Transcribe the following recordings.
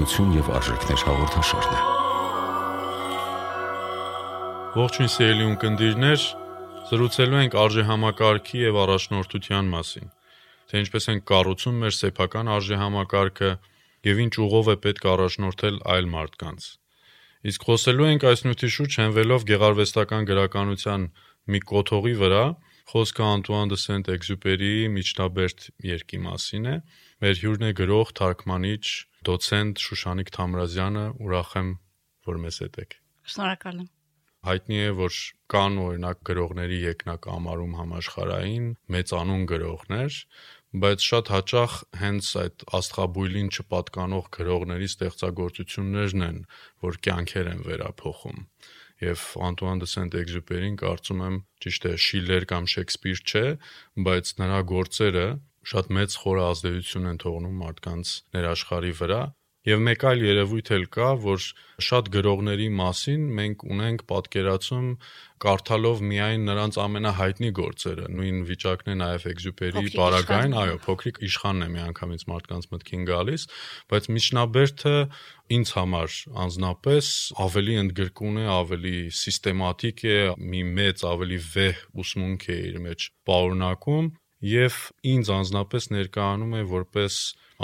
Ինքնություն եւ արժեքներ հաղորդաշարն է։ Ողջույն սիրելի ունկնդիրներ, զրուցելու ենք արժե համակարգի եւ առաջնորդության մասին։ Թե ինչպես են կառուցում մեր սեփական արժե համակարգը եւ ինչ ուղով է պետք առաջնորդել այլ մարդկանց։ Իսկ խոսելու ենք այս նյութի շուրջ հենվելով գեղարվեստական գրականության մի կոթողի վրա, խոսքը Անտուան դե Սենտ-Էքզյուպերիի Միջնաբերդ երկի մասին է, Մեր հյուրն է գրող, թարգմանիչ, դոցենտ Շուշանիկ Թամրազյանը, ուրախ եմ, որ մեզ հետ եք։ Շնորհակալ եմ։ Հայտնի է, որ կան օրինակ գրողների երկնակամարում համաշխարային մեծանուն գրողներ, բայց շատ հաճախ հենց այդ աստղաբույլին չպատկանող գրողների ստեղծագործություններն են, որ կյանքեր են վերափոխում եւ Անտուան դե Սենտ-Էքզյուպերին կարծում եմ ճիշտ է Շիլեր կամ Շեքսպիր չէ, բայց նրա գործերը շատ մեծ խորը ազդեցություն են թողնում մարդկանց ներաշխարի վրա Եվ մեկ այլ երևույթ էլ կա, որ շատ գրողների մասին մենք ունենք պատկերացում կարդալով միայն նրանց ամենահայտնի գործերը։ Նույն վիճակն է նաև Էքզյուպերի Պարագային, այո, փոքրիկ իշխանն է միանգամից մարդկանց մտքին գալիս, բայց միջնաբերդը ինձ համար անznապես ավելի ընդգրկուն է, ավելի սիստեմատիկ է, մի մեծ ավելի վեհ ուսմունք է իր մեջ պարունակում եւ ինձ անձնապես ներկայանում է որպես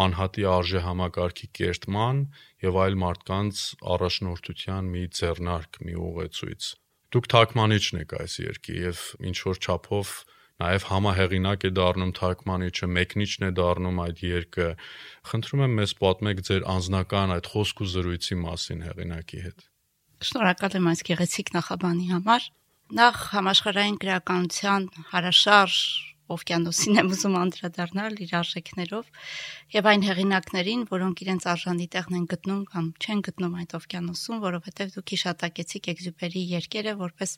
անհատի արժե համակարգի կերտման եւ այլ մարդկանց առաջնորդության մի ձեռնարկ, մի ուղեցույց։ Դուք թարգմանիչն եք այս երկի եւ ինչ որ չափով նաև համահեղինակ է դառնում թարգմանիչը, մեկնիչն է դառնում այդ երկը։ Խնդրում եմ մեզ պատմեք ձեր անձնական այդ խոսք ու զրույցի մասին հեղինակի հետ։ Շնորհակալ եմ այս գեղեցիկ նախաբանի համար։ Նախ համաշխարհային գրականության հարաշարժ օվկիանոսին եմ ուզում անդրադառնալ իր արժեքներով եւ այն հեղինակներին, որոնք իրենց արժանի տեղն են գտնում կամ չեն գտնում այդ օվկիանոսում, որովհետեւ դուք հիշատակեցիք Էքզյուպերի երկերը որպես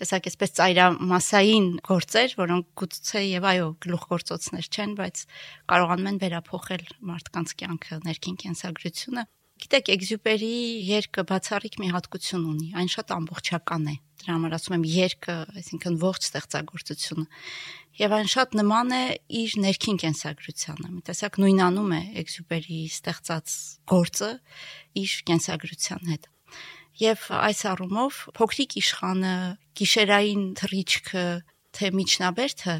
տեսակ այսպես ծայրամասային գործեր, որոնք գուցե եւ այո գլուխգործոցներ չեն, բայց կարողանում են վերափոխել մարդկանց կյանքը, ներքին կենսագրությունը Գիտեք, Էքզյուպերի երկը բացառիկ մի հատկություն ունի, այն շատ ամբողջական է։ Դրա համար ասում եմ երկը, այսինքն ողջ ստեղծագործությունը եւ այն շատ նման է իր ներքին կենսագրությանը։ Մի տեսակ նույնանում է Էքսյուպերի ստեղծած գործը իր կենսագրության հետ։ Եվ այս առումով փոքրիկ իշխանը, գիշերային թռիչքը, թե միջնաբերդը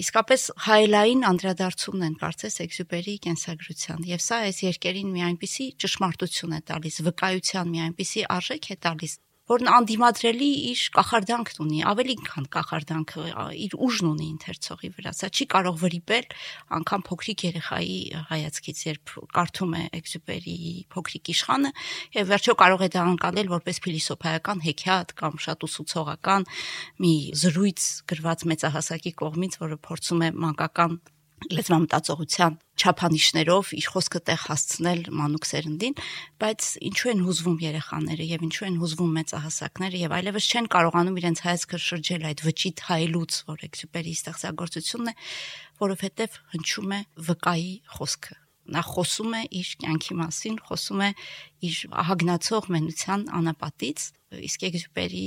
իսկապես հայելային անդրադարձումն են կարծես Էքսյուպերի կենսագրության եւ սա այս երկերին մի այնպիսի ճշմարտություն է տալիս վկայության մի այնպիսի արժեք է տալիս որն անդիմադրելի իր կախարդանքն ունի, ավելի քան կախարդանքը իր ուժն ունի ընթերցողի վրա։ Սա չի կարող վրիպել անգամ փոքրիկ երեխայի հայացքից, երբ կարդում է Էքսյուպերիի փոքրիկ իշխանը, եւ վերջո կարող է դա անցնել որպես փիլիսոփայական հեքիաթ կամ շատ ուսուցողական մի զրույց գրված մեծահասակի կողմից, որը փորձում է մանկական լեզվամտածողության չափանիշներով իր խոսքը տեղ հասցնել մանուկ սերնդին, բայց ինչու են հուզվում երեխաները եւ ինչու են հուզվում մեծահասակները եւ այլևս չեն կարողանում իրենց հայացքը շրջել այդ վճիտ հայլուց, որ Էքսյուպերի ստեղծագործությունն է, որովհետեւ հնչում է վկայի խոսքը նա խոսում է իր կյանքի մասին, խոսում է իր ահագնացող մենության անապատից, իսկ Էքզյուպերի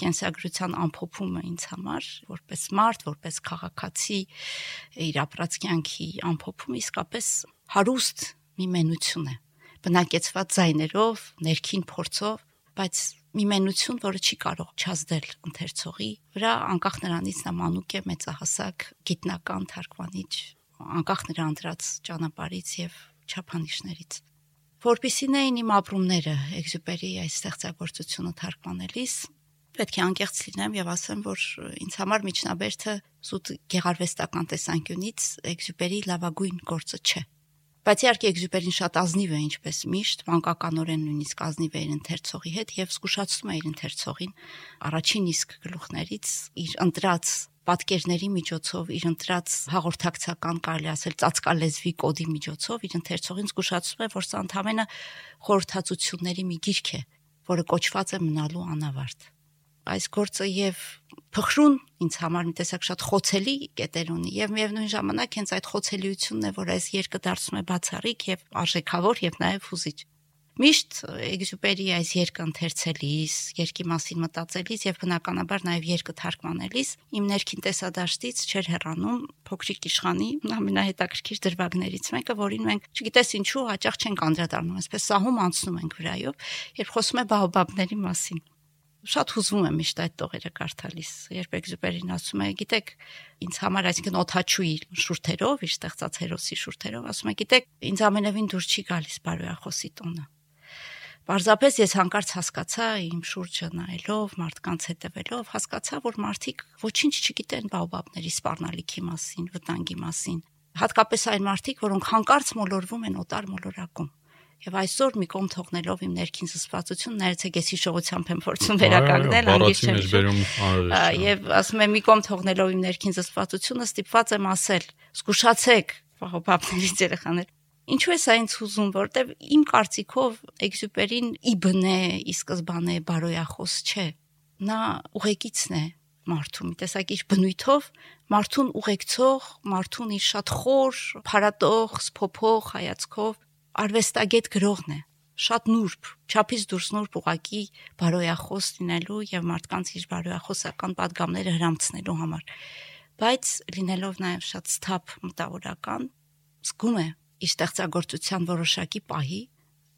կենսագրության ամփոփումը ինձ համար որպես մարդ, որպես քաղաքացի իր ապրած կյանքի ամփոփում իսկապես հարուստ մի մենություն է բնակեցված ձայներով, ներքին փորձով, բայց մի մենություն, որը չի կարող չազդել ընթերցողի վրա, անկախ նրանից նա մանուկ է, մեծահասակ, գիտնական, թարգմանիչ, անկախ նրա ընտրած ճանապարից եւ չափանիշներից որpիսին էին իմ ապրումները Էքզյուպերի այս ստեղծագործությունը թարգմանելիս պետք է անկեղծ լինեմ եւ ասեմ որ ինձ համար միջնաբերդը զուտ գեղարվեստական տեսանկյունից Էքզյուպերի լավագույն գործը չէ Բայց իհարկե Էքզյուպերին շատ ազնիվ է, ինչպես միշտ, մանկականորեն նույնիսկ ազնիվ է իր ընթերցողի հետ եւ զգուշացնում է իր ընթերցողին առաջին իսկ գլուխներից իր ընտրած պատկերների միջոցով, իր ընտրած հաղորդակցական կարելի ասել ծածկալեզվի կոդի միջոցով իր ընթերցողին զգուշացնում է, որ սա ընդհանրապես խորհրդածությունների մի գիրք է, որը կոչված է մնալու անավարտ այս գործը եւ փխրուն ինձ համար մի տեսակ շատ խոցելի կետեր ունի եւ միևնույն ժամանակ հենց այդ խոցելիությունն է որ այս երկը դարձնում է բացառիկ եւ արժեքավոր եւ նաեւ հուզիչ Միշտ Էգզյուպերի այս երկը ընթերցելիս, երկի մասին մտածելիս եւ բնականաբար նաեւ երկը թարգմանելիս իմ ներքին տեսադաշտից չէր հեռանում փոքրիկ իշխանի ամենահետաքրքիր դրվագներից մեկը, որին մենք չգիտես ինչու հաճախ չենք անդրադառնում, այսպես սահում անցնում ենք վրայով, երբ խոսում է բաոբաբների մասին շատ հուզվում եմ միշտ այդ տողերը կարդալիս։ Երբ Էգզուպերին ասում է, գիտեք, ինձ համար այսինքն օթաչուի շուրթերով, իր ստեղծած հերոսի շուրթերով, ասում է, գիտեք, ինձ ամենևին դուր չի գալիս բարոյախոսի տոնը։ Պարզապես ես հանկարծ հասկացա իմ շուրջը նայելով, մարդկանց հետևելով, հասկացա, որ մարդիկ ոչինչ չգիտեն բաոբաբների սպառնալիքի մասին, վտանգի մասին։ Հատկապես այն մարդիկ, որոնք հանկարծ մոլորվում են օտար մոլորակում Եվ այսօր մի կողմ թողնելով իմ ներքին զսպվածություն, ներեցեք ես հիշողությամբ եմ փորձում վերականգնել անգիշ չեմ բերում եւ ասում եմ մի կողմ թողնելով իմ ներքին զսպվածությունը ստիպված եմ ասել զգուշացեք պապներից երեխաներ Ինչու է սա ինձ հուզում, որտեվ իմ կարծիքով Էքսյուպերին իբն է, ի սկզբանե բարոյախոս չէ։ Նա ուղեկիցն է մարդու մի տեսակ իր բնույթով մարդուն ուղեկցող, մարդուն իր շատ խոր, փարատող, սփոփող հայացքով արվեստագետ գրողն է շատ նուրբ, չափից դուրս նուրբ ուղակի բարոյախոս լինելու եւ մարդկանց իր բարոյախոսական падգամները հрамցնելու համար։ Բայց լինելով նաեւ շատ սթափ մտավորական, զգում է, իր ստեղծագործության որոշակի պահի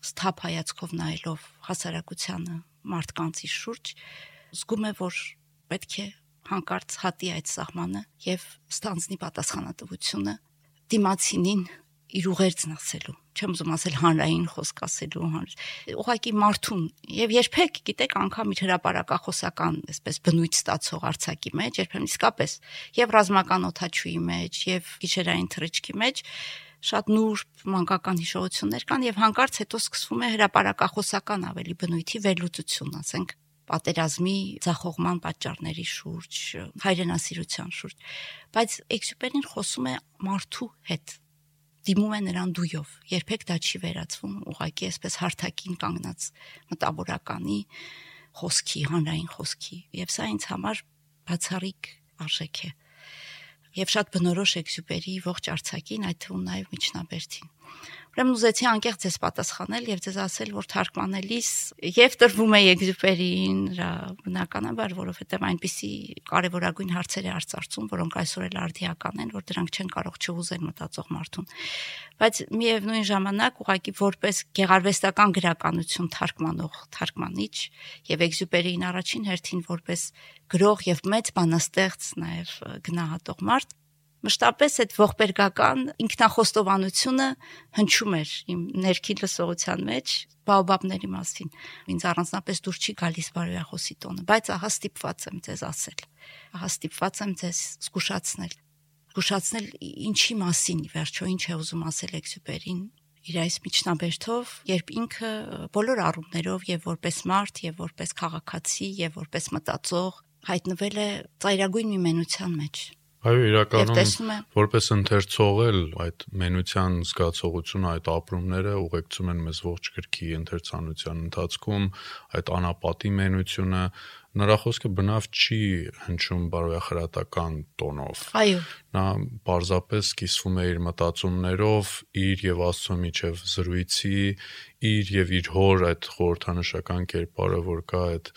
սթափ հայացքով նայելով հասարակությանը, մարդկանց իր շուրջ, զգում է, որ պետք է հանկարծ հատի այդ սահմանը եւ ստանձնի պատասխանատվությունը դիմացինին իր ուղերձն ասելու չեմ ուզում ասել հանրային խոսք ասելու ուղղակի մարդուն եւ երբեք գիտեք անգամ իր հրաապարակախոսական այսպես բնույթ ստացող արցակի մեջ երբեմն իսկապես եւ ռազմական օթաչուի մեջ եւ գիշերային թռիչքի մեջ շատ նուրբ մանկական հիշողություններ կան եւ հանկարծ հետո սկսվում է հրաապարակախոսական ավելի բնույթի վերլուծություն ասենք պատերազմի ցախողման պատճառների շուրջ, հայրենասիրության շուրջ, բայց Էքսյուպերին խոսում է մարդու հետ, դիմում է նրան դույով։ Երբեք դա չի վերածվում ուղակի այսպես հարթակին կանգնած մտավորականի խոսքի, հանրային խոսքի։ Եվ սա ինձ համար բացառիկ արժեք է։ Եվ շատ բնորոշ էքսյուպերի ողջ արցակին, այդ թվում նաև միջնաբերդին։ Ուրեմն ուզեցի անկեղծ ես պատասխանել եւ ձեզ ասել, որ թարգմանելիս եւ տրվում է Էգզյուպերին, դրա բնականաբար, որովհետեւ այնպիսի կարեւորագույն հարցեր է արծարծում, որոնք այսօր էլ արդիական են, որ դրանք չեն կարող չհուզել մտածող մարդուն։ Բայց միևնույն ժամանակ ուղղակի որպես գեղարվեստական գրականություն թարգմանող թարգմանիչ եւ Էգզյուպերին առաջին հերթին որպես գրող եւ մեծ բանաստեղծ նաեւ գնահատող մարդ մշտապես այդ ողբերգական ինքնախոստովանությունը հնչում էր իմ ներքին լսողության մեջ բաոբաբների մասին։ Ինձ առանձնապես դուր չի գալիս բարոյախոսի տոնը, բայց ահա ստիպված եմ ձեզ ասել։ Ահա ստիպված եմ ձեզ զգուշացնել։ Զգուշացնել ինչի մասին, վերջո ինչ է ուզում ասել Էքսյուպերին իր այս միջնաբերդով, երբ ինքը բոլոր առումներով եւ որպես մարդ, եւ որպես քաղաքացի, եւ որպես մտածող հայտնվել է ծայրագույն մի մենության մեջ Այո, իրականում որպես ընթերցող էլ այդ մենության զգացողությունը, այդ ապրումները ուղեկցում են մեզ ողջ գրքի ընթերցանության ընթացքում, այդ անապատի մենությունը, նրա խոսքը բնավ չի հնչում բարոյախրատական տոնով։ Այո։ Նա պարզապես կիսվում է իր մտածումներով, իր եւ Աստծո միջև զրույցի, իր եւ իր հոր այդ խորհրդանշական կերպարը, որ կա այդ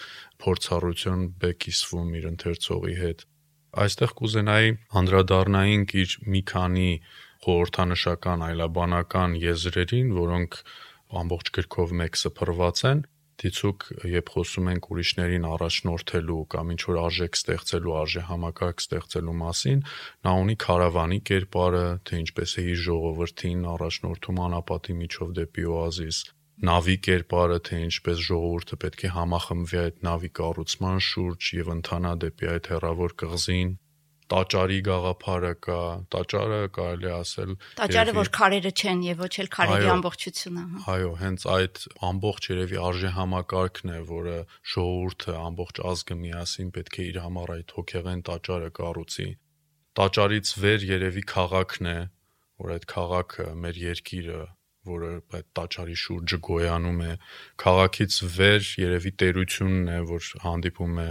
փորձառություն բեկիսվում իր ընթերցողի հետ այստեղ կուզենայի անդրադառնայինք իր մի քանի խորհրդանշական այլաբանական եզրերին, որոնք ամբողջ գրքով մեկ սփռված են դիցուկ երբ խոսում ենք ուրիշներին առաջնորդելու կամ ինչ որ արժեք ստեղծելու, արժե համակարգ ստեղծելու մասին, նա ունի քարավանի կերպարը, թե ինչպես է իր ժողովրդին առաջնորդում անապատի միջով դեպի օազիս, նավի կերպարը, թե ինչպես ժողովուրդը պետք է համախմբվի այդ նավի կառուցման շուրջ եւ ընթանա դեպի այդ հերավոր կղզին, տաճարի գաղափարը կա, տաճարը կարելի ասել Տաճարը որ քարերը չեն եւ ոչ էլ քարերի ամբողջությունը, հա։ Այո, հենց այդ ամբողջ երևի արժե համակարգն է, որը ժողովուրդը ամբողջ ազգը միասին պետք է իր համար այդ հոգեղեն տաճարը կառուցի։ Տաճարից վեր երևի քաղաքն է, որ այդ քաղաքը մեր երկիրը որը այդ տաճարի շուրջը գոյանում է քաղաքից վեր երևի տերությունն է որ հանդիպում է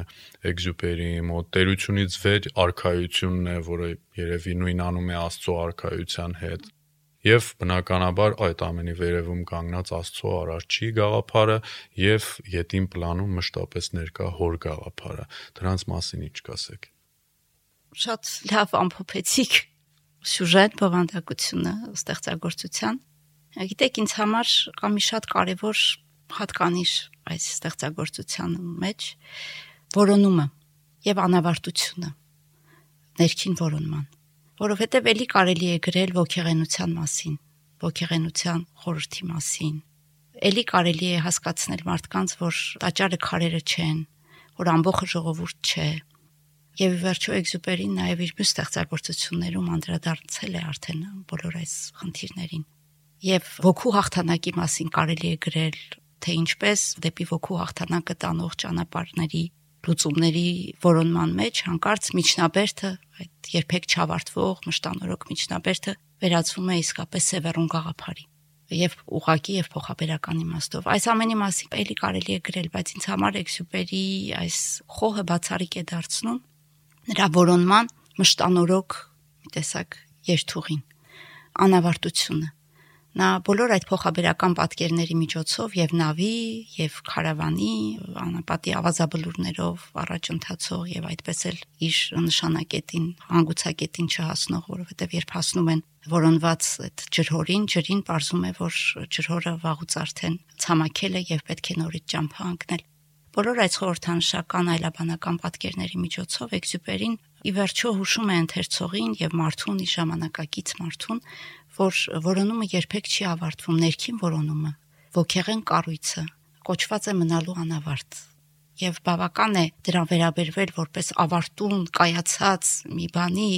էգզյուպերի մոտ տերությունից վեր արխայությունն է որը երևի նույնանում է աստծո արխայության հետ եւ բնականաբար այդ ամենի վերևում կանգնած Աստծո արարչի գաղափարը եւ յետին պլանում մշտապես ներկա հոր գաղափարը դրանց մասին ինչ կասեք շատ լավ ամփոփեցիք. Սյուժետ բովանդակությունը ստեղծագործության գիտեք ինձ համար կա մի շատ կարևոր հատկանիշ այս ստեղծագործության մեջ. Որոնումը եւ անավարտությունը ներքին որոնման որովհետև ելի կարելի է գրել ողեղենության մասին, ողեղենության խորհրդի մասին։ Ելի կարելի է հասկացնել մարդկանց, որ տաճարը քարերը չեն, որ ամբողջ ժողովուրդ չէ։ Եվ վերջո Էքզուպերին նաև իր մյուս ստեղծագործություններում անդրադարձել է արդեն բոլոր այս խնդիրներին։ Եվ ոգու հաղթանակի մասին կարելի է գրել, թե ինչպես դեպի ոգու հաղթանակը տանող ճանապարհների լուծումների որոնման մեջ հանկարծ միջնաբերդը այդ երբեք չավարտվող մշտանորոք միջնաբերդը վերածվում է իսկապես սևեռուն գաղափարի եւ ուղակի եւ փոխաբերական իմաստով այս ամենի մասին էլի կարելի է գրել բայց ինձ համար էքսյուպերի այս խոհը բացառիկ է դարձնում նրա որոնման մշտանորոք մի տեսակ երթուղին անավարտությունը Նա բոլոր այդ փոխաբերական պատկերների միջոցով եւ նավի, եւ քարավանի, անապատի ավազաբլուրներով առաջ ընթացող եւ այդպես էլ իր նշանակետին, հանգուցակետին չհասնող, որովհետեւ երբ հասնում են որոնված այդ ջրհորին, ջրին ողրում է, որ ջրհորը վաղուց արդեն ցամաքել է եւ պետք է նորից ճամփա ընկնել։ Բոլոր այդ խորհրդանշական այլաբանական պատկերների միջոցով Էքսյուպերին ի վերջո հուշում է ընթերցողին եւ մարդուն, ի ժամանակակից մարդուն, որ որոնումը երբեք չի ավարտվում, ներքին որոնումը, ոգեղեն կառույցը կոչված է մնալու անավարտ եւ բավական է դրան վերաբերվել որպես ավարտուն կայացած մի բանի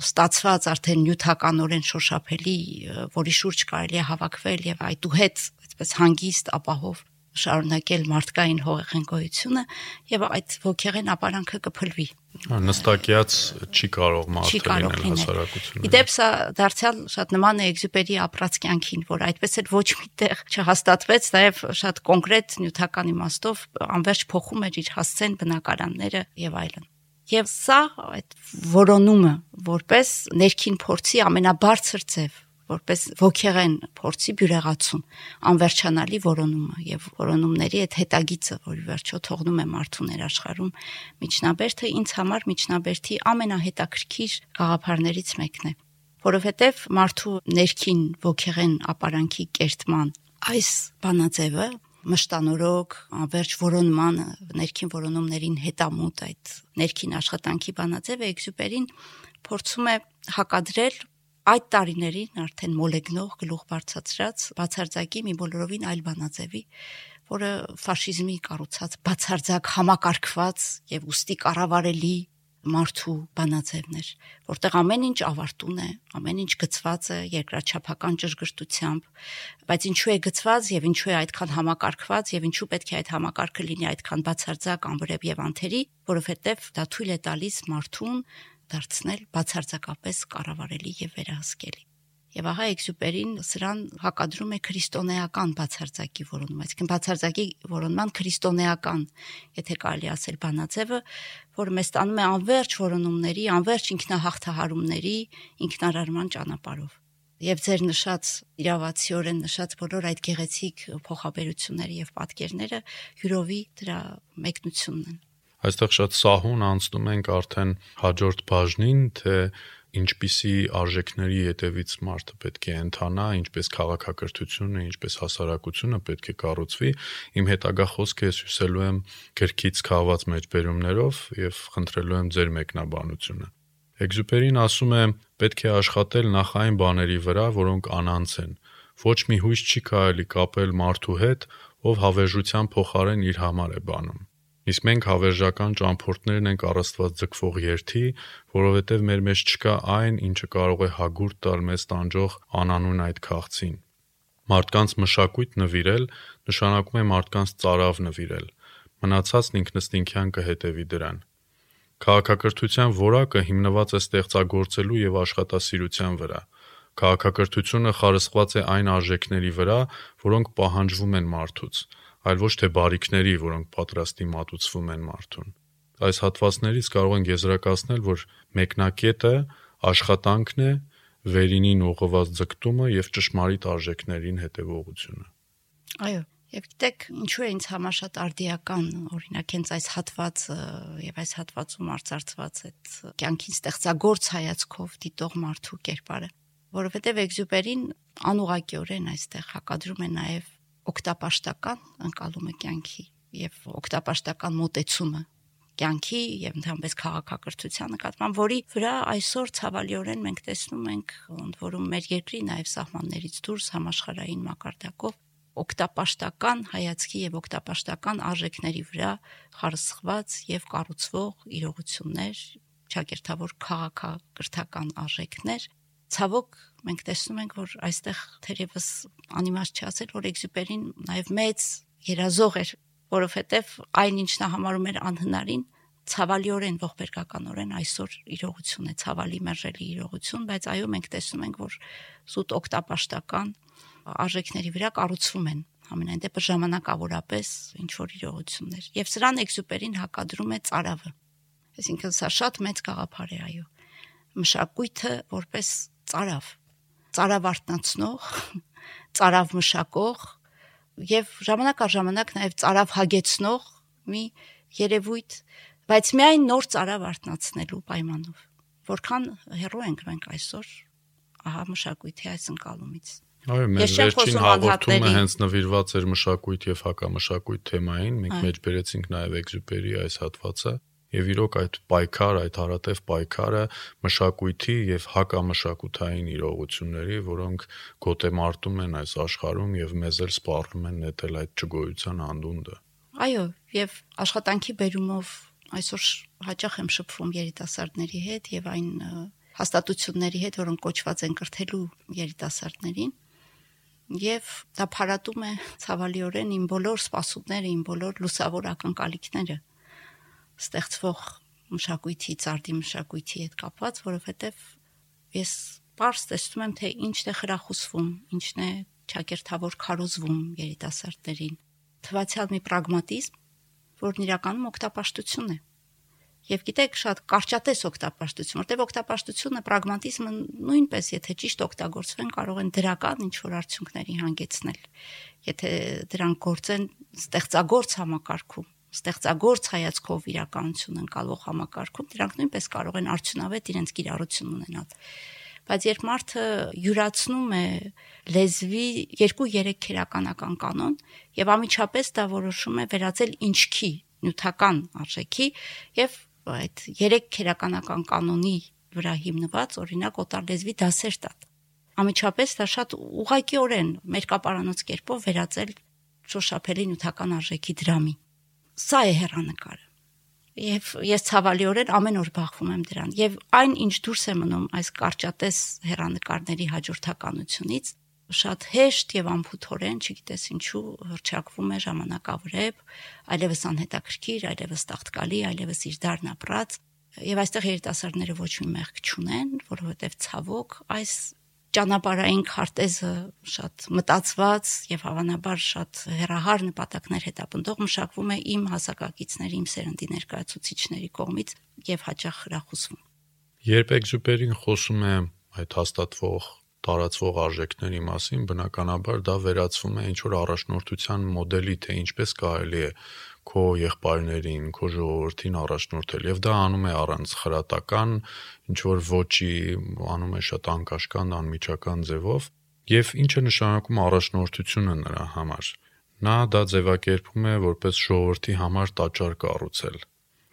ստացված արդեն նյութականորեն շոշափելի, որի շուրջ կարելի է հավաքվել եւ այդուհետ այսպես հանգիստ ապահով շարունակել մարդկային հողեղենկոյությունը եւ այդ ոգեղեն ապարանքը կփլվի նստակյաց չի կարող մարդը լինել հասարակությունը իդեպ սա դարձյալ շատ նման է էքզյուպերի ապրած կյանքին որ այդպես էլ ոչ միտեղ չհաստատվեց նաեւ շատ կոնկրետ նյութական իմաստով անverջ փոխում էր իր հասցեն բնակարանները եւ այլն Եվ սա այդ որոնումը որպես ներքին փորձի ամենաբարձր ձև որպես ոգեղեն փորձի բյուրեղացում, անվերջանալի որոնումը եւ որոնումների այդ հետագիծը, որի վերջո թողնում է մարդու ներաշխարում միջնաբերդը ինձ համար միջնաբերդի ամենահետաքրքիր գաղափարներից մեկն է որովհետև մարդու ներքին ոգեղեն ապարանքի կերտման այս բանաձևը մշտանորոք անverջ որոնմանը ներքին որոնումներին հետամուտ այդ ներքին աշխատանքի բանաձևը էքսյուպերին փորձում է հակադրել այդ տարիներին արդեն մոլեգնող գլուխ բարձրացրած բացարձակի մի բոլորովին այլ բանաձևի, որը ֆաշիզմի կառուցած բացարձակ համակարգված եւ ուստի կառավարելի մարդու բանաձևներ, որտեղ ամեն ինչ ավարտուն է, ամեն ինչ գծված է երկրաչափական ճշգրտությամբ, բայց ինչու է գծված եւ ինչու է այդքան համակարգված եւ ինչու պետք է այդ համակարգը լինի այդքան բացարձակ անվրեպ եւ անթերի, որովհետեւ դա թույլ է տալիս մարդուն դարձնել բացարձակապես կառավարելի եւ վերահսկելի։ Եվ ահա Էքսյուպերին սրան հակադրում է քրիստոնեական բացարձակի որոնում, այսինքն բացարձակի որոնման քրիստոնեական, եթե կարելի ասել բանաձևը, որը մեզ տանում է անverջ որոնումների, անverջ ինքնահաղթահարումների, ինքնարարման ճանապարհով եւ ձեր նշած իրավացիորեն նշած բոլոր այդ գեղեցիկ փոխաբերությունները եւ պատկերները յուրովի դրա մեկնությունն են այստեղ շատ սահուն անցնում ենք արդեն հաջորդ բաժնին, թե ինչպիսի արժեքների յետևից մարդը պետք է ընթանա, ինչպես քաղաքակրթությունը, ինչպես հասարակությունը պետք է կառուցվի։ Իմ հետագա խոսքը ես հյուսելու եմ գրքից քաղված մեջբերումներով եւ խնդրելու եմ ձեր մեկնաբանությունը։ Էքզուպերին ասում է. պետք է աշխատել նախ այն բաների վրա, որոնք անանց են։ Ոչ մի հույս չի կարելի կապել մարդու հետ, ով հավերժության փոխարեն իր համար է բանում։ Իսկ մենք հավերժական ճամփորդներն ենք առաստված ձգվող երթի, որովհետև մեր մեջ չկա այն, ինչը կարող է հագուրտ տալ մեզ տանջող անանուն այդ քաղցին։ Մարդկանց մշակույթ նվիրել նշանակում է մարդկանց ծարավ նվիրել։ Մնացածն ինքնստինքյան կհետևի դրան։ Քաղաքակրթության որակը հիմնված է ստեղծագործելու եւ աշխատասիրության վրա։ Քաղաքակրթությունը խարսխված է այն արժեքների վրա, որոնք պահանջվում են մարդուց այլ ոչ թե բարիքների, որոնք պատրաստի մատուցվում են մարդուն։ Այս հատվածներից կարող ենք եզրակացնել, որ մեկնակետը աշխատանքն է, վերինին ուղղված ձգտումը եւ ճշմարիտ արժեքներին հետեւողությունը։ Այո, Եվ գիտեք, ինչու է ինձ համար շատ արդիական, օրինակ, հենց այս հատվածը եւ այս հատվածում արծարծված այդ կյանքին ստեղծագործ հայացքով դիտող մարդու կերպարը, որովհետեւ Էքզյուպերին անուղակիորեն այստեղ հակադրում է նաեւ օկտապաշտական անցալումը կյանքի եւ օկտապաշտական մոտեցումը կյանքի եւ ընդհանրապես քաղաքակրթության նկատմամբ, որի վրա այսօր ցավալիորեն մենք տեսնում ենք, ընդ որում մեր երկրի նաեւ սահմաններից դուրս համաշխարհային մակարդակով օկտապաշտական հայացքի եւ օկտապաշտական արժեքների վրա խարսխված եւ կառուցվող իրողություններ, ճակերտավոր քաղաքակրթական արժեքներ, ցավոք մենք տեսնում ենք, որ այստեղ թերևս անիմաստ չի ասել, որ էքսյուպերին նաև մեծ երազող էր, որովհետև այնինչ նա համարում էր անհնարին, ցավալիորեն ողբերգականորեն այսօր իրողություն է, ցավալի մերժելի իրողություն, բայց այո մենք տեսնում ենք, որ սուտ օկտապաշտական արժեքների վրա կառուցվում են ամենայն դեպս ժամանակավորապես ինչ որ իրողություններ եւ սրան էքսուպերին հակադրում է цаրավը այսինքն սա շատ մեծ գաղափար է այո մշակույթը որպես ծարավ ծարավարտնացնող ծարավ մշակող եւ ժամանակ առ ժամանակ նաեւ ծարավ հագեցնող մի երևույթ բայց միայն նոր ծարավ արտնացնելու պայմանով որքան հեռու ենք մենք այսօր ահա մշակույթի այս ընկալումից Այո, մեր վերջին հաղորդումը հենց նվիրված էր մշակույթ եւ հակամշակույթ թեմային։ Մենք մեջ բերեցինք նաեւ Էքսյուպերի այս հատվածը, Եվ իրոք այդ պայքար, այդ հարատև պայքարը մշակույթի եւ հակամշակութային իրողությունների, որոնք գոտեմարտում են այս աշխարհում եւ մեզ էլ սպառնում են նետել այդ ճգոյության անդունդը։ Այո, եւ աշխատանքի բերումով այսօր հաճախ եմ շփվում երիտասարդների հետ եւ այն հաստատությունների հետ, որոնք կոչված են կրթելու երիտասարդներին եւ դա փարատում է ցավալիորեն իմ բոլոր սպասումները, իմ բոլոր լուսավոր ակնկալիքները ստեղծվող մշակույթի, ծարդի մշակույթի հետ կապված, որովհետեւ ես པարս տեսնում եմ, թե ինչն է խրախուսվում, ինչն է ճակերտավոր քարոզվում երիտասարդներին։ Թվացial մի պրագմատիզմ, որն իրականում օգտապաշտություն է Եվ գիտեք, շատ կարճատես օգտապաշտություն, որտեղ օգտապաշտությունը, պրագմատիզմը նույնպես, եթե ճիշտ օգտագործվեն, կարող են դրական ինչ-որ արդյունքների հանգեցնել։ Եթե դրանք գործեն ստեղծագործ համակարգում, ստեղծագործ հայացքով իրականություն ընկալող համակարգում, դրանք նույնպես կարող են արդյունավետ իրենց կիրառություն ունենալ բայց երբ մարդը յուրացնում է լեզվի 2-3 քերականական կանոն եւ ամիջապես դա որոշում է վերածել ինչքի նյութական արժեքի եւ այդ երեք քերականական կանոնի վրա հիմնված օրինակ օտարլեզվի դասեր տալ։ Ամիջապես դա շատ ուղղակիորեն մեր կապարանոց կերպով վերածել շոշափելի նյութական արժեքի դրամի։ Սա է հերանեկարը։ Եվ ես ցավալիորեն ամեն օր բախվում եմ դրան։ Եվ այն ինչ դուրս է մնում այս կարճատես հերանեկարների հաջորդականությունից, շատ հեշտ եւ անփութորեն, չգիտես ինչու, հրճակվում է ժամանակավրեպ, այլևս անհետաքրքիր, այլևս տաղտկալի, այլևս իր դառն ապրած, եւ այստեղ երիտասարդները ոչ մի մեղք չունեն, որովհետեւ ցավոք այս ճանապարհային քարտեզը շատ մտածված եւ հավանաբար շատ հերահար նպատակներ հետապնդող մշակվում է իմ հասակակիցների, իմ սերնդի ներկայացուցիչների կողմից եւ հաճախ հրախուսվում։ Երբ էքզուպերին խոսում է այդ հաստատվող տարածվող արժեքների մասին, բնականաբար դա վերածվում է ինչ որ առաջնորդության մոդելի, թե ինչպես կարելի է քո եղբայրներին, քո ժողովրդին առաջնորդել եւ դա անում է առանց խրատական, ինչ որ ոչի անում է շատ անկաշկան, անմիջական ձևով եւ ինչը նշանակում առաջնորդությունը նրա համար։ Նա դա ձևակերպում է որպես ժողովրդի համար տաճար կառուցել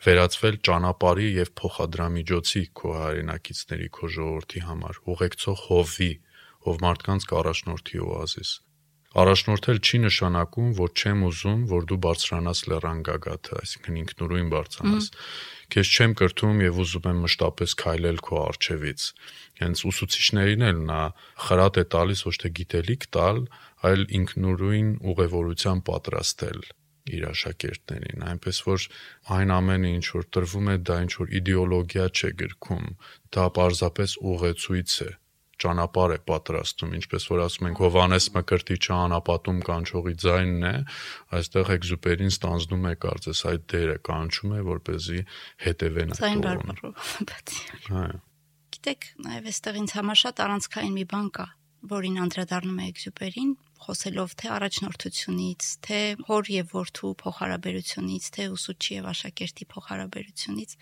վերածվել ճանապարհի եւ փոխադրամիջոցի քո հայրենակիցների քո ժողովրդի համար ուղեկցող հովվի ով մարդկանց կառաջնորդի օազիս Առաջնորդել չի նշանակում, որ չեմ ուզում, որ դու բարձրանաս լեռան գագաթը, այսինքն ինքնուրույն բարձրանաս։ Քեզ չեմ կրթում եւ ուզում եմ մշտապես քայլել քո արջևից։ Հենց ուսուցիչներին էլ նա խրատ է տալիս ոչ թե գիտելիք տալ, այլ ինքնուրույն ուղևորության պատրաստել իր աշակերտներին, այնպես որ այն ամենը ինչ որ տրվում է, դա ինչ որ իդեոլոգիա չէ գրքում, դա պարզապես ուղեցույց է ճանապարհ է պատրաստում, ինչպես որ ասում ենք Հովանես Մկրտիչը անապատում կանչողի ձայնն է, այստեղ Էքզուպերին ստանձնում է կարծես այդ դերը կանչում է, որ เป զի հետևեն այդ կողմը։ Այո Գիտեք, նաև այստեղ ինձ համար շատ առանցքային մի բան կա, որին անդրադառնում է Էքզյուպերին, խոսելով թե առաջնորդությունից, թե հոր եւ որդու փոխհարաբերությունից, թե ուսուցչի եւ աշակերտի փոխհարաբերությունից,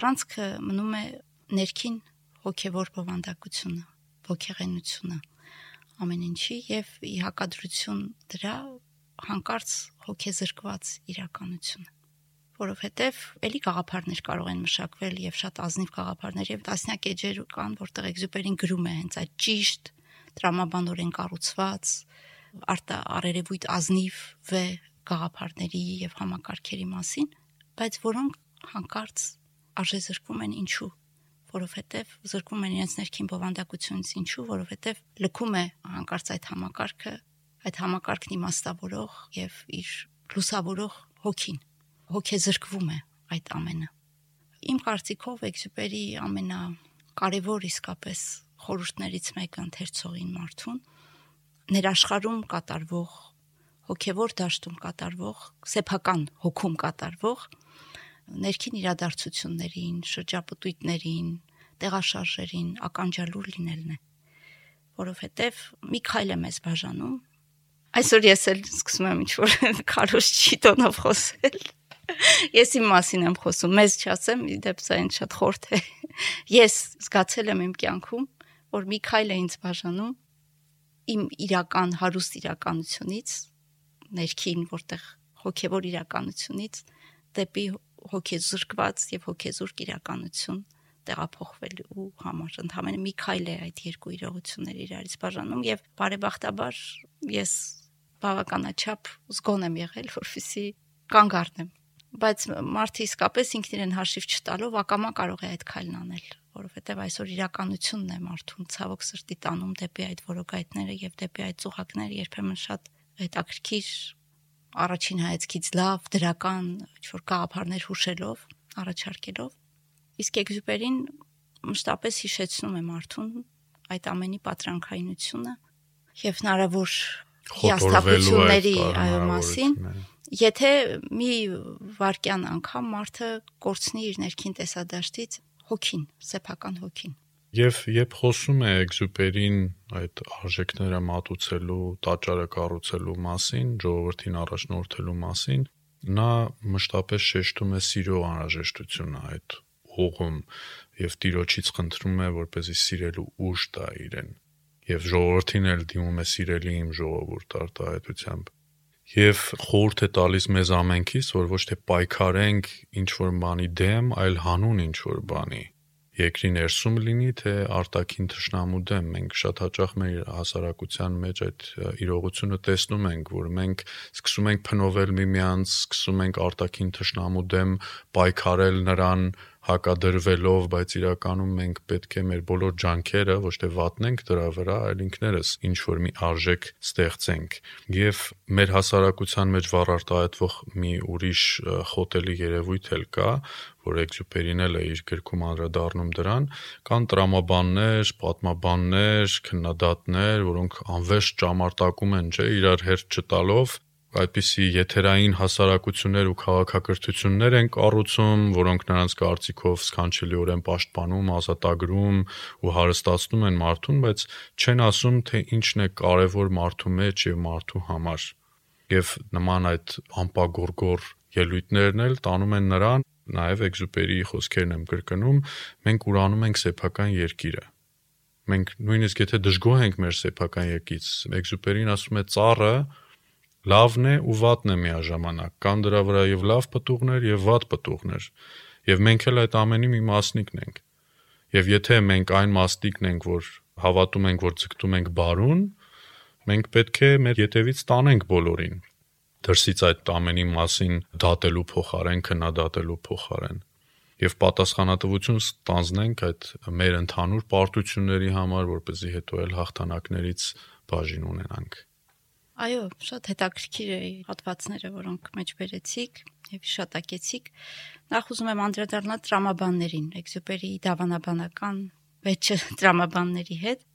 առանցքը մնում է ներքին հոգեվոր բովանդակությունը, ոգեղենությունը ամեն ինչի եւ ի հակադրություն դրա հանկարծ հոգեզրկված իրականությունը որովհետև էլի գաղափարներ կարող են մշակվել եւ շատ ազնիվ գաղափարներ եւ տասնյակ էջեր կան, որտեղ էքզյուպերին գրում է հենց այդ ճիշտ տրամաբանորեն կառուցված արտա արերևույթ ազնիվ վ գաղափարների եւ համակարգերի մասին, բայց որոնք հանկարծ արժե զրկվում են ինչու որովհետև զրկվում են իրենց ներքին բովանդակությունից ինչու, որովհետև լքում է հանկարծ այդ համակարգը, այդ համակարգն իմաստավորող եւ իր լուսավորող հոգին հոգեզրկվում է այդ ամենը։ Իմ կարծիքով Էքսյուպերի ամենակարևոր իսկապես խորհուրդներից մեկը ընթերցողին մարդուն ներաշխարում կատարվող հոգևոր դաշտում կատարվող սեփական հոգում կատարվող ներքին իրադարձություններին, շրջապտույտներին, տեղաշարժերին ականջալուր լինելն է որովհետև մի քայլ է մեզ բաժանում այսօր ես էլ սկսում եմ ինչ որ քարոշ չի տոնով խոսել Ես իմ մասին եմ խոսում, մեզ չասեմ, իդեպ սա ինձ շատ խորթ է։ Ես զգացել եմ իմ կյանքում, որ մի քայլ է ինձ բաժանում իմ իրական հարուստ իրականությունից, ներքին, որտեղ հոգևոր իրականությունից դեպի հոգեզրկված եւ հոգեզուրկ իրականություն տեղափոխվելու համար ընդհանրապես մի քայլ է այդ երկու իրողությունները իրարից բաժանում եւ բարեբախտաբար ես բավականաչափ զգոն եմ եղել որովհետեւ կանգ առնեմ բայց մարդը իսկապես ինքն իրեն հաշիվ չտալով ակամա կարող է այդ քայլն անել որովհետև այսօր իրականությունն է մարդուն ցավոք սրտի տանում դեպի այդ որոգայթները եւ դեպի այդ ծուղակները երբեմն շատ հետաքրքիր առաջին հայացքից լավ դրական ինչ որ գաղափարներ հուշելով առաջարկելով իսկ էքզյուպերին մշտապես հիշեցնում է մարդուն այդ ամենի պատրանքայինությունը եւ հնարավոր հիաստապությունների այո մասին Եթե մի վարքյան անգամ մարդը կորցնի իր ներքին տեսադաշտից հոգին, սեփական հոգին։ Եվ երբ խոսում է Էքզյուպերին այդ արժեքները մատուցելու, տաճարը կառուցելու մասին, ժողովրդին առաջնորդելու մասին, նա մշտապես շեշտում է սիրո անհրաժեշտությունը այդ ուղում եւ տիրոջից խնդրում է որպեսզի սիրելու ուժ տա իրեն եւ ժողովրդին էլ դիմում է սիրելի իմ ժողովուրդ արտահայտությամբ եւ խորհուրդ է տալիս մեզ ամենքից, որ ոչ թե պայքարենք ինչ որ բանի դեմ, այլ հանուն ինչ որ բանի երկրի ներսում լինի, թե արտաքին թշնամու դեմ։ Մենք շատ հաճախ մեր հասարակության մեջ այդ իրողությունը տեսնում ենք, որ մենք սկսում ենք փնովել միմյանց, սկսում ենք արտաքին թշնամու դեմ պայքարել նրան, հակադրվելով, բայց իրականում մենք պետք է մեր բոլոր ջանքերը ոչ թե վատնենք դրա վրա, այլ ինքներս ինչ որ մի արժեք ստեղծենք։ Եվ մեր հասարակության մեջ վառարտահայտվող մի ուրիշ խոտելի երևույթ էլ կա, որ Էքսյուպերին էլ է իր գրքում անդրադառնում դրան, կան տրամաբաններ, պատմաբաններ, քննադատներ, որոնք անվերջ ճամարտակում են, չէ, իրար հերթ չտալով այդպիսի եթերային հասարակություններ ու քաղաքակրթություններ են կառուցում, որոնք նրանց կարծիքով սքանչելիորեն պաշտպանում, ազատագրում ու հարստացնում են մարդուն, բայց չեն ասում, թե ինչն է կարևոր մարդու մեջ եւ մարդու համար։ Եվ նման այդ ամպագորգոր ելույթներն էլ տանում են նրան, նաև Էքզուպերի խոսքերն եմ կրկնում, մենք ուրանում ենք սեփական երկիրը մենք նույնիսկ եթե դժգոհ ենք մեր սեփական երկից, Էքզուպերին ասում է ծառը լավն է ու վատն է միաժամանակ։ Կան դրա վրա եւ լավ պտուղներ եւ վատ պտուղներ։ Եվ մենք էլ այդ ամենի մի մասնիկն ենք։ Եվ եթե մենք այն մասնիկն ենք, որ հավատում ենք, որ ցկտում ենք բարուն, մենք պետք է մեր յետևից տանենք բոլորին դրսից այդ ամենի մասին դատելու փոխարեն, քննադատելու փոխարեն եւ պատասխանատվություն ստանձնենք այդ մեր ընդհանուր պարտությունների համար, որպեսզի հետո էլ հաղթանակներից բաժին ունենանք։ Այո, շատ հետաքրքիր է հատվածները, որոնք մեջ բերեցիք եւ շատակեցիք։ Նախ ուզում եմ անդրադառնալ տրամաբաններին, Էքսյուպերի դավանաբանական վեճը տրամաբանների հետ,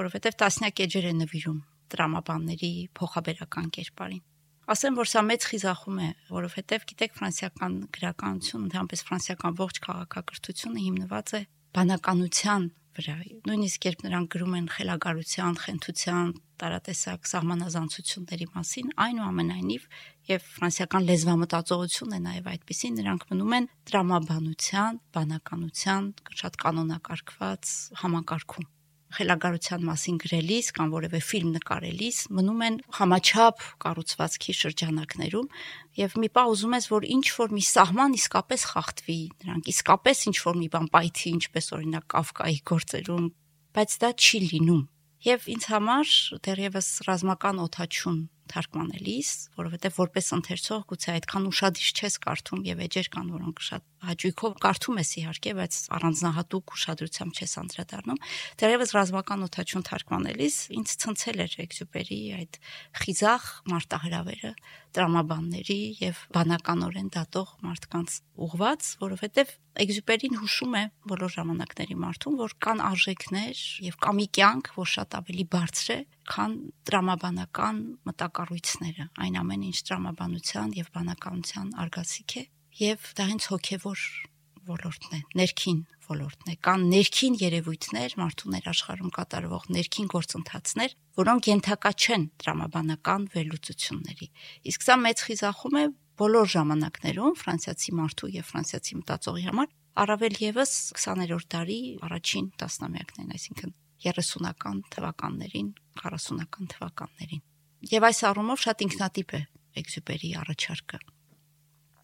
որովհետեւ տասնյակ էջեր է նվիրում տրամաբանների փոխաբերական կերպարին։ Ասեմ, որ սա մեծ խիզախում է, որովհետև գիտեք ֆրանսիական գրականություն, ընդհանրապես ֆրանսիական ողջ քաղաքակրթությունը հիմնված է բանականության վրա։ Նույնիսկ երբ նրանք գրում են խելագարության, խենթության, տարատեսակ սահմանազանցությունների մասին, այնուամենայնիվ եւ ֆրանսիական լեզվամտածողությունն է նաեւ այդպեսին, նրանք մնում են տրամաբանության, բանականության, շատ կանոնակարգված համակարգում խելագարության մասին գրելիս կամ որևէ ֆիլմ նկարելիս մնում են համաչափ կառուցվածքի շրջանակներում եւ մի պահ ուզում ես որ ինչ որ մի սահման իսկապես խախտվի նրանք իսկապես ինչ որ մի բան պայթի ինչպես օրինակ Կավկայի գործերում բայց դա չի լինում եւ ինձ համար դեռևս ռազմական օթաչուն թարգմանելիս, որովհետև որպես ընթերցող գուցե այդքան ուշադիր չես կարդում եւ էջեր կան, որոնք շատ հաճույքով կարդում ես իհարկե, բայց առանձնահատուկ ուշադրությամբ չես անդրադառնում։ Դերևս ռազմական օթաչուն թարգմանելիս ինձ ցնցել էր Էքսյուպերի այդ խիզախ մարտահրավերը տրամաբանների եւ բանականորեն դատող մարդկանց ուղված, որովհետեւ Էքսյուպերին հուշում է բոլոր ժամանակների մարդուն, որ կան արժեքներ եւ կա մի կյանք, որ շատ ավելի բարձր է, քան տրամաբանական մտակառույցները, այն ամեն ինչ տրամաբանության եւ բանականության արգասիք է եւ դա հենց հոգեվոր ոլորտն է, ներքին ոլորտն է։ Կան ներքին երևույթներ, մարդու ներաշխարհում կատարվող ներքին գործընթացներ, որոնք ենթակա չեն տրամաբանական վերլուծությունների։ Իսկ սա մեծ խիզախում է բոլոր ժամանակներում ֆրանսիացի մարդու եւ ֆրանսիացի մտածողի համար, առավել եւս 20-րդ դարի առաջին տասնամյակներին, այսինքն 30-ական թվականներին, 40-ական թվականներին։ Եվ այս առումով շատ ինքնատիպ է Էքսյուպերի առաջարկը։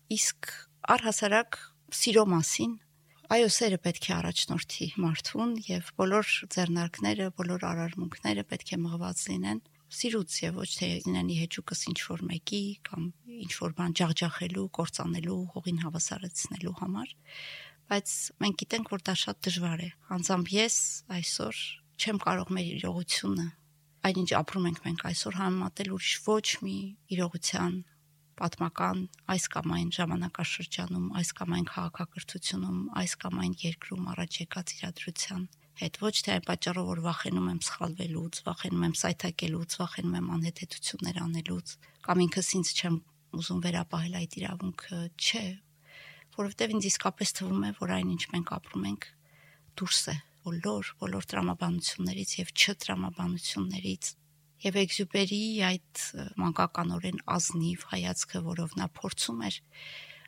Իսկ առհասարակ սիրո մասին այո սերը պետք է առաջնորդի մարդուն եւ բոլոր ձեռնարկները, բոլոր արարմունքները պետք է մղված լինեն սիրուց եւ ոչ թե լինեն իհեճուկս ինչ որ մեկի կամ ինչ որ բան ջախջախելու, կործանելու, հողին հավասարեցնելու համար, բայց մենք գիտենք, որ դա շատ դժվար է։ Անձամբ ես այսօր չեմ կարող մեր իրողությունը, այնինչ ապրում ենք մենք այսօր համեմատել ուրիշ ոչ մի իրողության պատմական այս կամ այն ժամանակաշրջանում, այս կամ այն քաղաքակրթությունում, այս կամ այն երկրում առաջ եկած իրադրության հետ ոչ թե այն պատճառով որ վախենում եմ սխալվելուց, վախենում եմ սայթակելուց, վախենում եմ անհեթեթություններ անելուց, կամ ինքս ինձ չեմ ուզում վերապահել այդ իրավունքը, չէ, որովհետև ինձ իսկապես թվում է, որ այն ինչ մենք ապրում ենք դուրս է բոլոր բոլոր տրամաբանություններից եւ չտրամաբանություններից եւ Էքզյուպերի այդ մանկականորեն ազնիվ հայացքը, որով նա փորձում էր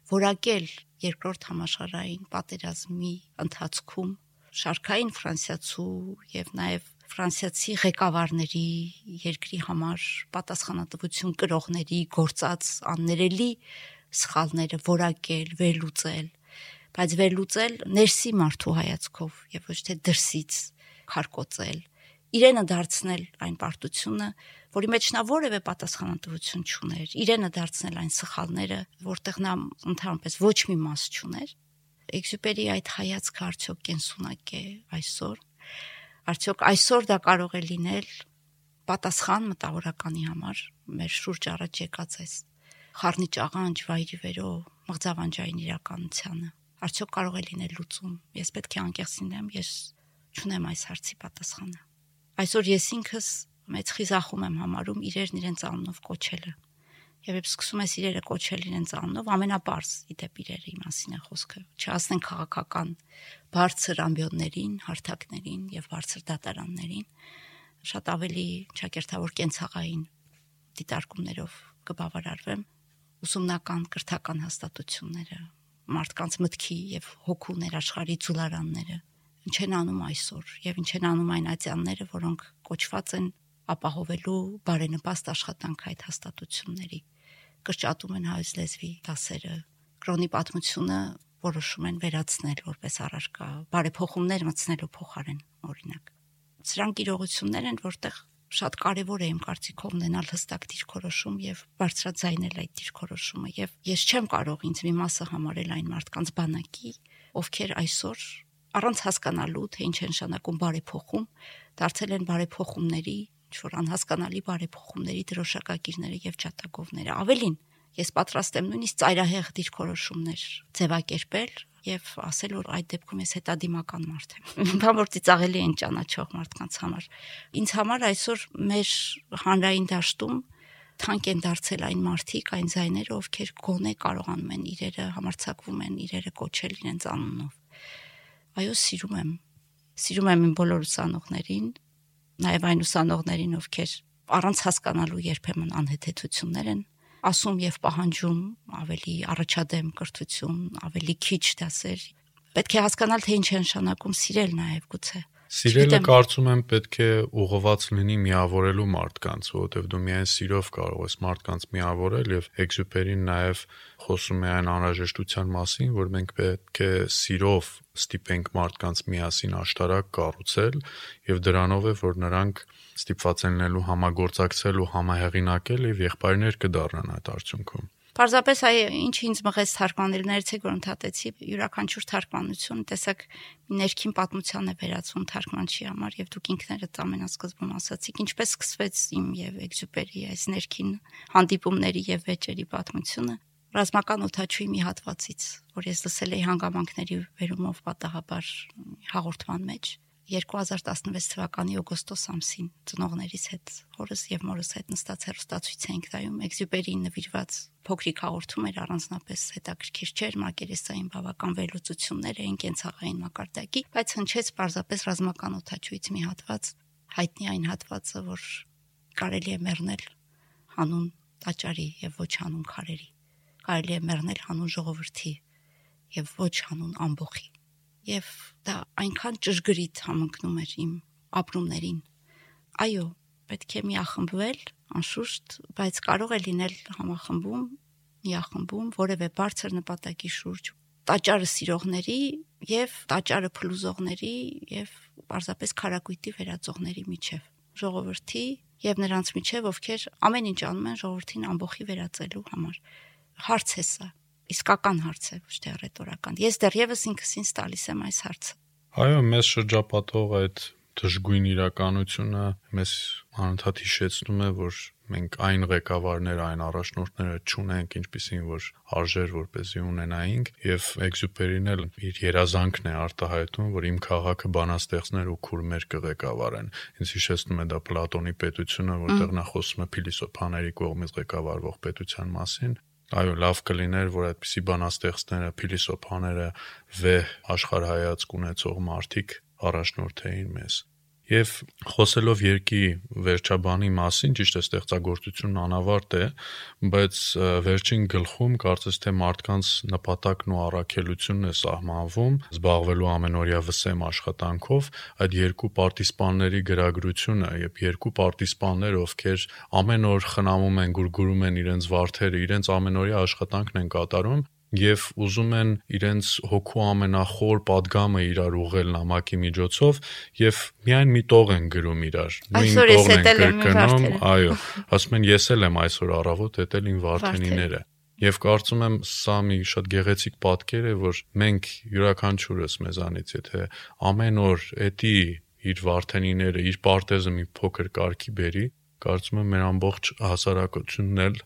որակել երկրորդ համաշխարհային պատերազմի ընթացքում շարքային ֆրանսիացու եւ նաեւ ֆրանսիացի ղեկավարների երկրի համար պատասխանատվություն կրողների գործած աններելի սխալները որակել, վերլուծել բայց վերլուծել ներսի մարդու հայացքով եւ ոչ թե դրսից քարկոծել իրենը դարձնել այն պարտությունը, որի մեջ նա որևէ պատասխանատվություն չուներ, իրենը դարձնել այն սխալները, որտեղ նա ընդհանրապես ոչ մի մաս չուներ։ Էքսյուպերի այդ հայացքը արդյոք կենսունակ է այսօր։ Արդյոք այսօր դա կարող է լինել պատասխան մտավորականի համար մեր շուրջ առաջ եկած այս խառնիչ աղանջ վայրի վերո մղձավանջային իրականությանը արդյոք կարող է լինել լուծում։ Ես պետք է անկեղծ լինեմ, ես չունեմ այս հարցի պատասխանը։ Այսօր ես ինքս մեծ խիզախում եմ համարում իրերն իրենց անունով կոչելը։ Եվ երբ սկսում ես իրերը կոչել իրենց անունով, ամենապարզ իդեպ իրերի մասին է խոսքը։ Չասնեն քաղաքական բարձր ամբիոններին, հարթակներին եւ բարձր դատարաններին, շատ ավելի ճակերտավոր կենցաղային դիտարկումներով կբավարարվեմ ուսումնական կրթական հաստատությունները, մարդկանց մտքի եւ հոգու ներաշխարի ցուլարանները ինչ են անում այսօր եւ ինչ են անում այն ացյանները, որոնք կոչված են ապահովելու բարենպաստ աշխատանք այդ հաստատությունների կրճատում են հայոց լեզվի դասերը կրոնի պատմությունը որոշում են վերացնել որպես առարկա բարեփոխումներ մտցնելու փոխարեն օրինակ սրանք իրողություններ են որտեղ շատ կարևոր է իմ կարծիքով ունենալ հստակ դիրքորոշում եւ բարձրաձայնել այդ դիրքորոշումը եւ ես չեմ կարող ինձ մի մասը համարել այն մարդկանց բանակի, ովքեր այսօր առանց հասկանալու թե ինչ են շանակում բարեփոխում, դարձել են բարեփոխումների, ինչ որ անհասկանալի բարեփոխումների դրոշակակիրները եւ ճատագովները։ Ավելին, ես պատրաստ եմ նույնիսկ ծայրահեղ դիրքորոշումներ ձևակերպել եւ ասել որ այդ դեպքում ես հետադիմական մարդ եմ։ Բան որ ծիծաղելի են ճանաչող մարդկանց համար։ Ինձ համար այսօր մեր հանրային դաշտում թանկ են դարձել այն մարդիկ, այն զայները, ովքեր գոնե կարողանում են իրերը համարցակվում են իրերը կոչել իրենց անունով։ Այո, սիրում եմ Սիրում եմ իմ բոլոր ուսանողներին, նաև այն ուսանողներին, ովքեր առանց հասկանալու երբեմն անհեթեթություններ են ասում եւ պահանջում ավելի առաջադեմ կրթություն, ավելի քիչ դասեր։ Պետք է հասկանալ թե ինչ է նշանակում սիրել նաև գուցե Սիրելը կարծում եմ պետք է ուղղված լինի միավորելու մարդկանց, որովհետև դու միայն սիրով կարող ես մարդկանց միավորել եւ Էքզյուպերին նաեւ խոսում է այն անհրաժեշտության մասին, որ մենք պետք է սիրով ստիպենք մարդկանց միասին աշտարակ կառուցել եւ դրանով է որ նրանք ստիպված են լինելու համագործակցել ու համահեղինակել եւ եղբայրներ կդառնան այդ արդյունքում։ Պարզապես այ ինչ ինձ մղեց թարգմանիլներից է որ ընդհատեցի յուրաքանչյուր թարգմանություն տեսակ ներքին պատմության է վերածվում թարգմանչի համար եւ դուք ինքներդ ամենասկզբում ասացիք ինչպես սկսվեց իմ եւ Էքզյուպերի այս ներքին հանդիպումների եւ վեճերի պատմությունը ռազմական օթաչուի մի հատվածից որ ես լսել էի հանգամանքների վերումով պատահաբար հաղորդման մեջ 2016 թվականի օգոստոս ամսին ծնողներիս հետ, հորս եւ մորս հետ նստած հեռուստացույց էինք նայում Էքզյուպերին նվիրված փոքրիկ հաղորդում էր առանձնապես հետաքրքիր չէր, մակերեսային բավական վերլուծություններ էին կենցաղային մակարդակի, բայց հնչեց պարզապես ռազմական օթաչույց մի հատված, հայտնի այն հատվածը, որ կարելի է մեռնել հանուն տաճարի եւ ոչ հանուն քարերի։ Կարելի է մեռնել հանուն ժողովրդի եւ ոչ հանուն ամբողի եւ դա այնքան ճշգրիտ համընկնում էր իմ ապրումներին։ Այո, պետք է միախմբվել, անշուշտ, բայց կարող է լինել համախմբում, միախմբում որևէ բարձր նպատակի շուրջ տաճարը սիրողների եւ տաճարը փլուզողների եւ պարզապես քարակույտի վերածողների միջև ժողովրդի եւ նրանց միջև ովքեր ամեն ինչ անում են ժողովրդին ամբողջի վերածելու համար հարց է սա իսկական հարց է, ոչ թե ռետորական։ Ես դեռևս ինքս ինձ տալիս եմ այս հարցը։ Այո, մեզ շրջապատող այդ դժգույն իրականությունը մեզ անընդհատ հիշեցնում է, որ մենք այն ղեկավարները, այն առաջնորդները չունենք, ինչպիսին որ արժեր որպեսզի ունենայինք, եւ Էքզյուպերին էլ իր երազանքն է արտահայտում, որ իմ քաղաքը բանաստեղծներ ու քուրմեր կղեկավարեն։ Ինձ հիշեցնում է դա Պլատոնի պետությունը, որտեղ նա խոսում է փիլիսոփաների կողմից ղեկավարվող պետության մասին, Այո, լավ կլիներ, որ այդպիսի բանաստեղծները, փիլիսոփաները, վեհ աշխարհայացք ունեցող մարդիկ առաջնորդեին մեզ։ Եվ խոսելով երկի վերջաբանի մասին, ճիշտ է ստեղծագործությունն անավարտ է, բայց վերջին գլխում կարծես թե մարդկանց նպատակն ու առաքելությունն է սահմանվում զբաղվելու ամենօրյա վսեմ աշխատանքով այդ երկու պարտիսպանների գրագրությունը եւ երկու պարտիսպաններ, ովքեր ամեն օր խնամում են, գուրգուրում են իրենց վարդերը, իրենց ամենօրյա աշխատանքն են կատարում եւ ուզում են իրենց հոգու ամենախոր падգամը իրար ուղղել նամակի միջոցով եւ միայն մի տող են գրում իրար նույն տողն են կրկնում այո ասում են ես էլ եմ այսօր առավոտ հետել ին վարդենիները Եվ կարծում եմ սա մի շատ գեղեցիկ պատկեր է, որ մենք յուրաքանչյուրս մեզանից եթե ամեն օր էտի իր վարդենիները, իր պարտեզը մի փոքր կարգի բերի, կարծում եմ մեր ամբողջ հասարակությունն էլ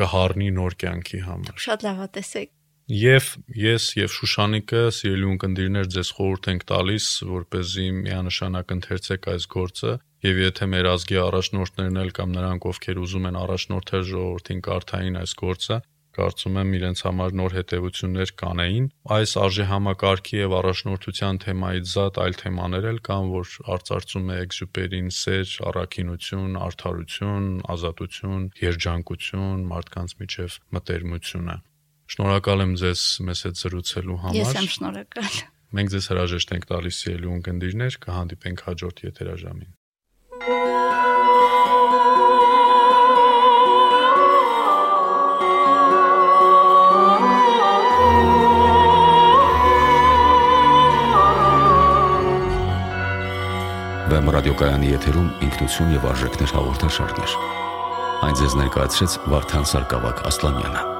կհառնի նոր կյանքի համար։ Շատ լավ է տեսեք։ Եվ ես եւ Շուշանիկը սիրելի ունկնդիրներ ձեզ խորհուրդ ենք տալիս, որ เป զի միանշանակ ընթերցեք այս գործը եւ եթե մեր ազգի առաջնորդներն էլ կամ նրանք ովքեր ուզում են առաջնորդել ժողովրդին կարդային այս գործը, կարծում եմ իրենց համար նոր հետևություններ կանեին։ Այս արժե համակարգի եւ առաջնորդության թեմայից զատ այլ թեմաներ էլ կան, որ արծարծում է Էքզյուպերին սեր, առաքինություն, արդարություն, ազատություն, երջանկություն, մարդկանց միջև մտերմությունը։ Շնորհակալ եմ ձեզ մեզ հետ զրուցելու համար։ Ես եմ շնորհակալ։ Մենք ձեզ հրաժեշտ ենք տալիս սիրելի ունկնդիրներ, կհանդիպենք հաջորդ եթերաժամին։ Վեմ ռադիոկայանի եթերում ինքնություն եւ արժեքներ հաղորդաշարներ։ Այն ձեզ ներկայացրեց Վարդան Սարգսակ Ասլանյանը։